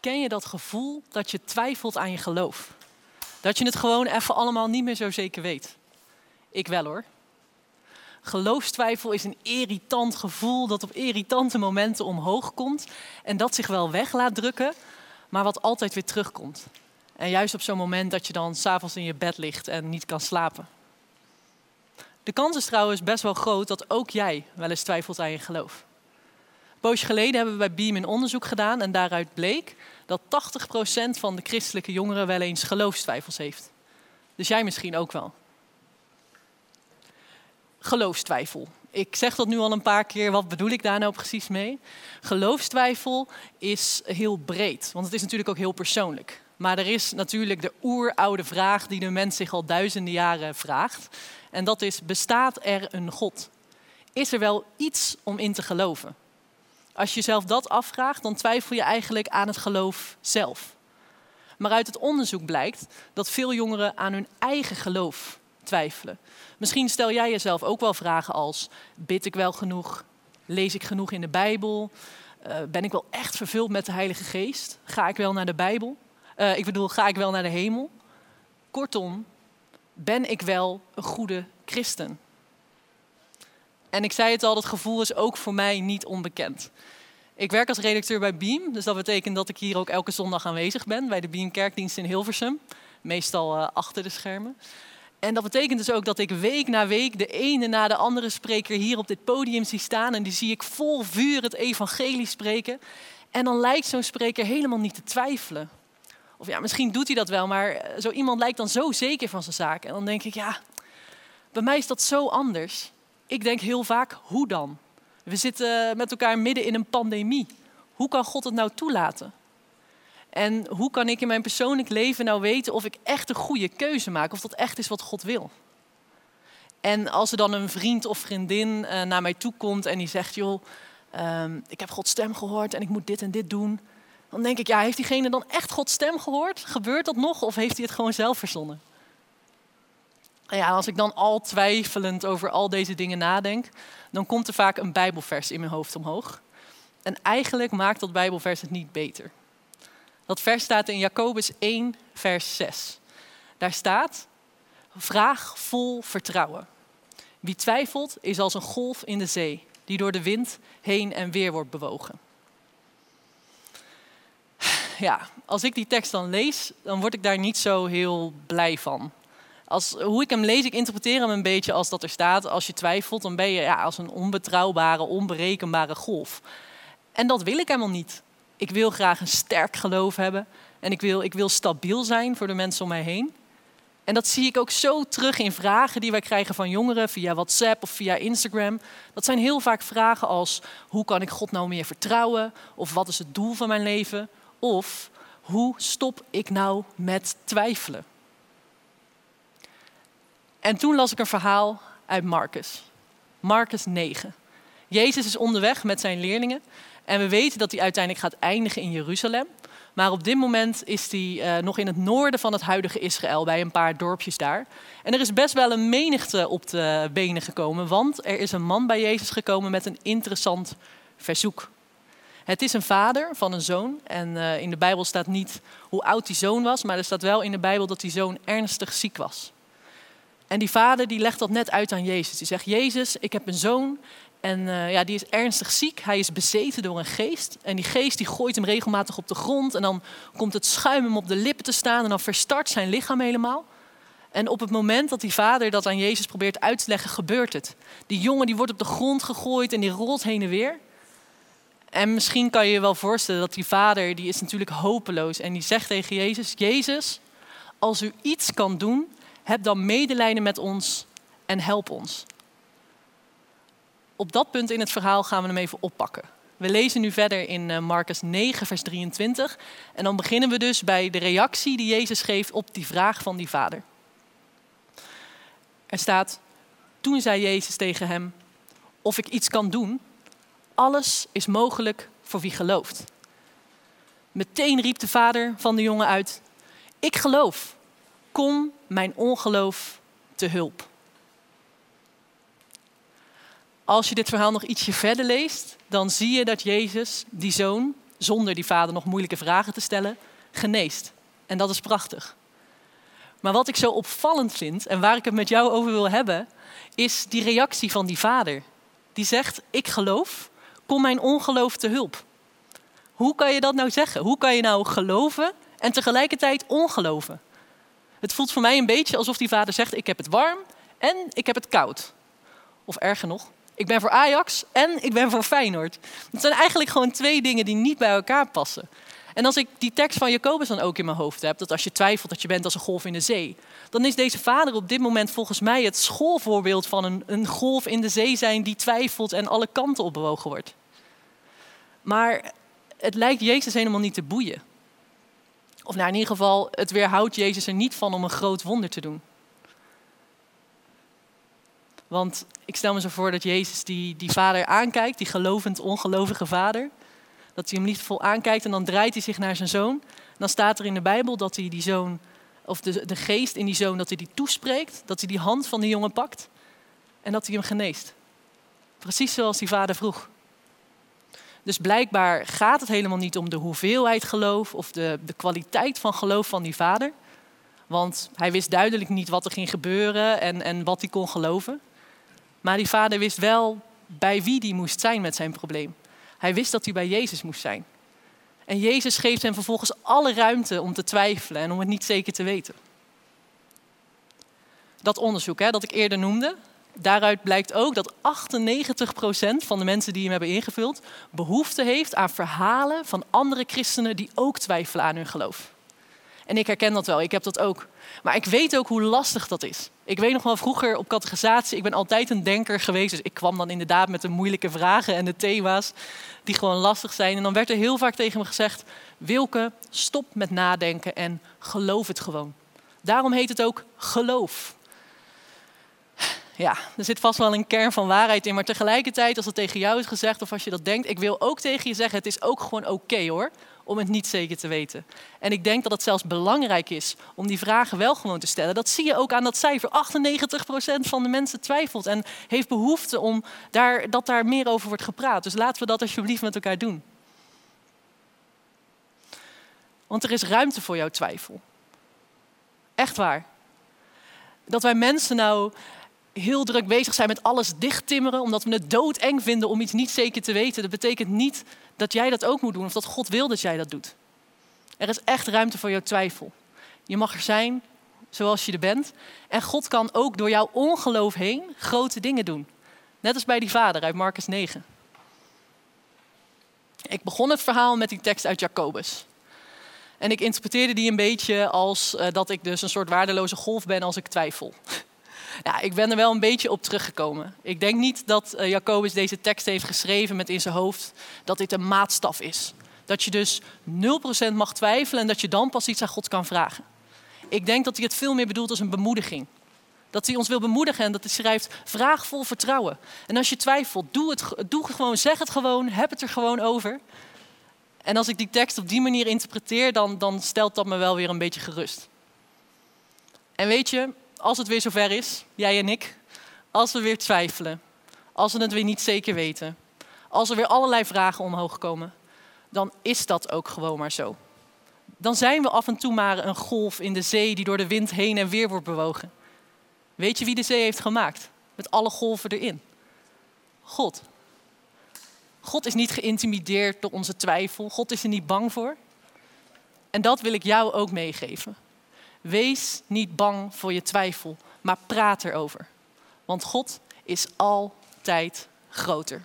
Ken je dat gevoel dat je twijfelt aan je geloof? Dat je het gewoon even allemaal niet meer zo zeker weet? Ik wel hoor. Geloofstwijfel is een irritant gevoel dat op irritante momenten omhoog komt en dat zich wel weg laat drukken, maar wat altijd weer terugkomt. En juist op zo'n moment dat je dan s'avonds in je bed ligt en niet kan slapen. De kans is trouwens best wel groot dat ook jij wel eens twijfelt aan je geloof. Poosje geleden hebben we bij Beam een onderzoek gedaan en daaruit bleek dat 80% van de christelijke jongeren wel eens geloofstwijfels heeft. Dus jij misschien ook wel. Geloofstwijfel. Ik zeg dat nu al een paar keer, wat bedoel ik daar nou precies mee? Geloofstwijfel is heel breed, want het is natuurlijk ook heel persoonlijk. Maar er is natuurlijk de oeroude vraag die de mens zich al duizenden jaren vraagt. En dat is, bestaat er een God? Is er wel iets om in te geloven? Als je jezelf dat afvraagt, dan twijfel je eigenlijk aan het geloof zelf. Maar uit het onderzoek blijkt dat veel jongeren aan hun eigen geloof twijfelen. Misschien stel jij jezelf ook wel vragen als: bid ik wel genoeg? Lees ik genoeg in de Bijbel? Uh, ben ik wel echt vervuld met de Heilige Geest? Ga ik wel naar de Bijbel? Uh, ik bedoel, ga ik wel naar de hemel? Kortom, ben ik wel een goede christen? En ik zei het al, dat gevoel is ook voor mij niet onbekend. Ik werk als redacteur bij Beam, dus dat betekent dat ik hier ook elke zondag aanwezig ben bij de Beam Kerkdienst in Hilversum, meestal uh, achter de schermen. En dat betekent dus ook dat ik week na week de ene na de andere spreker hier op dit podium zie staan en die zie ik vol vuur het evangelie spreken. En dan lijkt zo'n spreker helemaal niet te twijfelen. Of ja, misschien doet hij dat wel, maar eh, zo iemand lijkt dan zo zeker van zijn zaak. En dan denk ik, ja, bij mij is dat zo anders. Ik denk heel vaak, hoe dan? We zitten met elkaar midden in een pandemie. Hoe kan God het nou toelaten? En hoe kan ik in mijn persoonlijk leven nou weten of ik echt een goede keuze maak, of dat echt is wat God wil? En als er dan een vriend of vriendin uh, naar mij toe komt en die zegt: Joh, um, ik heb Gods stem gehoord en ik moet dit en dit doen. Dan denk ik: Ja, heeft diegene dan echt Gods stem gehoord? Gebeurt dat nog of heeft hij het gewoon zelf verzonnen? Ja, als ik dan al twijfelend over al deze dingen nadenk, dan komt er vaak een Bijbelvers in mijn hoofd omhoog. En eigenlijk maakt dat Bijbelvers het niet beter. Dat vers staat in Jacobus 1, vers 6. Daar staat: Vraag vol vertrouwen. Wie twijfelt is als een golf in de zee, die door de wind heen en weer wordt bewogen. Ja, als ik die tekst dan lees, dan word ik daar niet zo heel blij van. Als, hoe ik hem lees, ik interpreteer hem een beetje als dat er staat. Als je twijfelt, dan ben je ja, als een onbetrouwbare, onberekenbare golf. En dat wil ik helemaal niet. Ik wil graag een sterk geloof hebben. En ik wil, ik wil stabiel zijn voor de mensen om mij heen. En dat zie ik ook zo terug in vragen die wij krijgen van jongeren via WhatsApp of via Instagram. Dat zijn heel vaak vragen als: hoe kan ik God nou meer vertrouwen? Of wat is het doel van mijn leven? Of hoe stop ik nou met twijfelen? En toen las ik een verhaal uit Marcus. Marcus 9. Jezus is onderweg met zijn leerlingen en we weten dat hij uiteindelijk gaat eindigen in Jeruzalem. Maar op dit moment is hij uh, nog in het noorden van het huidige Israël, bij een paar dorpjes daar. En er is best wel een menigte op de benen gekomen, want er is een man bij Jezus gekomen met een interessant verzoek. Het is een vader van een zoon. En uh, in de Bijbel staat niet hoe oud die zoon was, maar er staat wel in de Bijbel dat die zoon ernstig ziek was. En die vader die legt dat net uit aan Jezus. Die zegt: Jezus, ik heb een zoon en uh, ja, die is ernstig ziek. Hij is bezeten door een geest. En die geest die gooit hem regelmatig op de grond. En dan komt het schuim hem op de lippen te staan. En dan verstart zijn lichaam helemaal. En op het moment dat die vader dat aan Jezus probeert uit te leggen, gebeurt het. Die jongen die wordt op de grond gegooid en die rolt heen en weer. En misschien kan je je wel voorstellen dat die vader, die is natuurlijk hopeloos. En die zegt tegen Jezus, Jezus, als u iets kan doen, heb dan medelijden met ons en help ons op dat punt in het verhaal gaan we hem even oppakken. We lezen nu verder in eh, Marcus 9, vers 23. En dan beginnen we dus bij de reactie die Jezus geeft op die vraag van die vader. Er staat, toen zei Jezus tegen hem, of ik iets kan doen, alles is mogelijk voor wie gelooft. Meteen riep de vader van de jongen uit, ik geloof, kom mijn ongeloof te hulp. Als je dit verhaal nog ietsje verder leest, dan zie je dat Jezus, die zoon, zonder die vader nog moeilijke vragen te stellen, geneest. En dat is prachtig. Maar wat ik zo opvallend vind en waar ik het met jou over wil hebben, is die reactie van die vader. Die zegt: Ik geloof, kom mijn ongeloof te hulp. Hoe kan je dat nou zeggen? Hoe kan je nou geloven en tegelijkertijd ongeloven? Het voelt voor mij een beetje alsof die vader zegt: Ik heb het warm en ik heb het koud. Of erger nog, ik ben voor Ajax en ik ben voor Feyenoord. Het zijn eigenlijk gewoon twee dingen die niet bij elkaar passen. En als ik die tekst van Jacobus dan ook in mijn hoofd heb, dat als je twijfelt dat je bent als een golf in de zee, dan is deze vader op dit moment volgens mij het schoolvoorbeeld van een, een golf in de zee zijn die twijfelt en alle kanten op bewogen wordt. Maar het lijkt Jezus helemaal niet te boeien. Of nou, in ieder geval, het weerhoudt Jezus er niet van om een groot wonder te doen. Want ik stel me zo voor dat Jezus die, die vader aankijkt, die gelovend, ongelovige vader. Dat hij hem liefdevol aankijkt en dan draait hij zich naar zijn zoon. dan staat er in de Bijbel dat hij die zoon, of de, de geest in die zoon, dat hij die toespreekt. Dat hij die hand van die jongen pakt en dat hij hem geneest. Precies zoals die vader vroeg. Dus blijkbaar gaat het helemaal niet om de hoeveelheid geloof of de, de kwaliteit van geloof van die vader. Want hij wist duidelijk niet wat er ging gebeuren en, en wat hij kon geloven. Maar die vader wist wel bij wie die moest zijn met zijn probleem. Hij wist dat hij bij Jezus moest zijn. En Jezus geeft hem vervolgens alle ruimte om te twijfelen en om het niet zeker te weten. Dat onderzoek hè, dat ik eerder noemde, daaruit blijkt ook dat 98% van de mensen die hem hebben ingevuld behoefte heeft aan verhalen van andere christenen die ook twijfelen aan hun geloof. En ik herken dat wel, ik heb dat ook. Maar ik weet ook hoe lastig dat is. Ik weet nog wel vroeger op categorisatie, ik ben altijd een denker geweest. Dus ik kwam dan inderdaad met de moeilijke vragen en de thema's die gewoon lastig zijn. En dan werd er heel vaak tegen me gezegd, Wilke, stop met nadenken en geloof het gewoon. Daarom heet het ook geloof. Ja, er zit vast wel een kern van waarheid in, maar tegelijkertijd als het tegen jou is gezegd of als je dat denkt, ik wil ook tegen je zeggen, het is ook gewoon oké hoor om het niet zeker te weten. En ik denk dat het zelfs belangrijk is om die vragen wel gewoon te stellen. Dat zie je ook aan dat cijfer. 98% van de mensen twijfelt en heeft behoefte om daar, dat daar meer over wordt gepraat. Dus laten we dat alsjeblieft met elkaar doen. Want er is ruimte voor jouw twijfel. Echt waar. Dat wij mensen nou heel druk bezig zijn met alles dichttimmeren, omdat we het doodeng vinden om iets niet zeker te weten, dat betekent niet dat jij dat ook moet doen of dat God wil dat jij dat doet. Er is echt ruimte voor jouw twijfel. Je mag er zijn zoals je er bent. En God kan ook door jouw ongeloof heen grote dingen doen. Net als bij die vader uit Marcus 9. Ik begon het verhaal met die tekst uit Jacobus. En ik interpreteerde die een beetje als uh, dat ik dus een soort waardeloze golf ben als ik twijfel. Ja, ik ben er wel een beetje op teruggekomen. Ik denk niet dat uh, Jacobus deze tekst heeft geschreven met in zijn hoofd dat dit een maatstaf is. Dat je dus 0% mag twijfelen en dat je dan pas iets aan God kan vragen. Ik denk dat hij het veel meer bedoelt als een bemoediging. Dat hij ons wil bemoedigen en dat hij schrijft: vraag vol vertrouwen. En als je twijfelt, doe het, doe gewoon, zeg het gewoon, heb het er gewoon over. En als ik die tekst op die manier interpreteer, dan, dan stelt dat me wel weer een beetje gerust. En weet je, als het weer zover is, jij en ik, als we weer twijfelen, als we het weer niet zeker weten, als er weer allerlei vragen omhoog komen, dan is dat ook gewoon maar zo. Dan zijn we af en toe maar een golf in de zee die door de wind heen en weer wordt bewogen. Weet je wie de zee heeft gemaakt? Met alle golven erin. God. God is niet geïntimideerd door onze twijfel. God is er niet bang voor. En dat wil ik jou ook meegeven. Wees niet bang voor je twijfel, maar praat erover. Want God is altijd groter.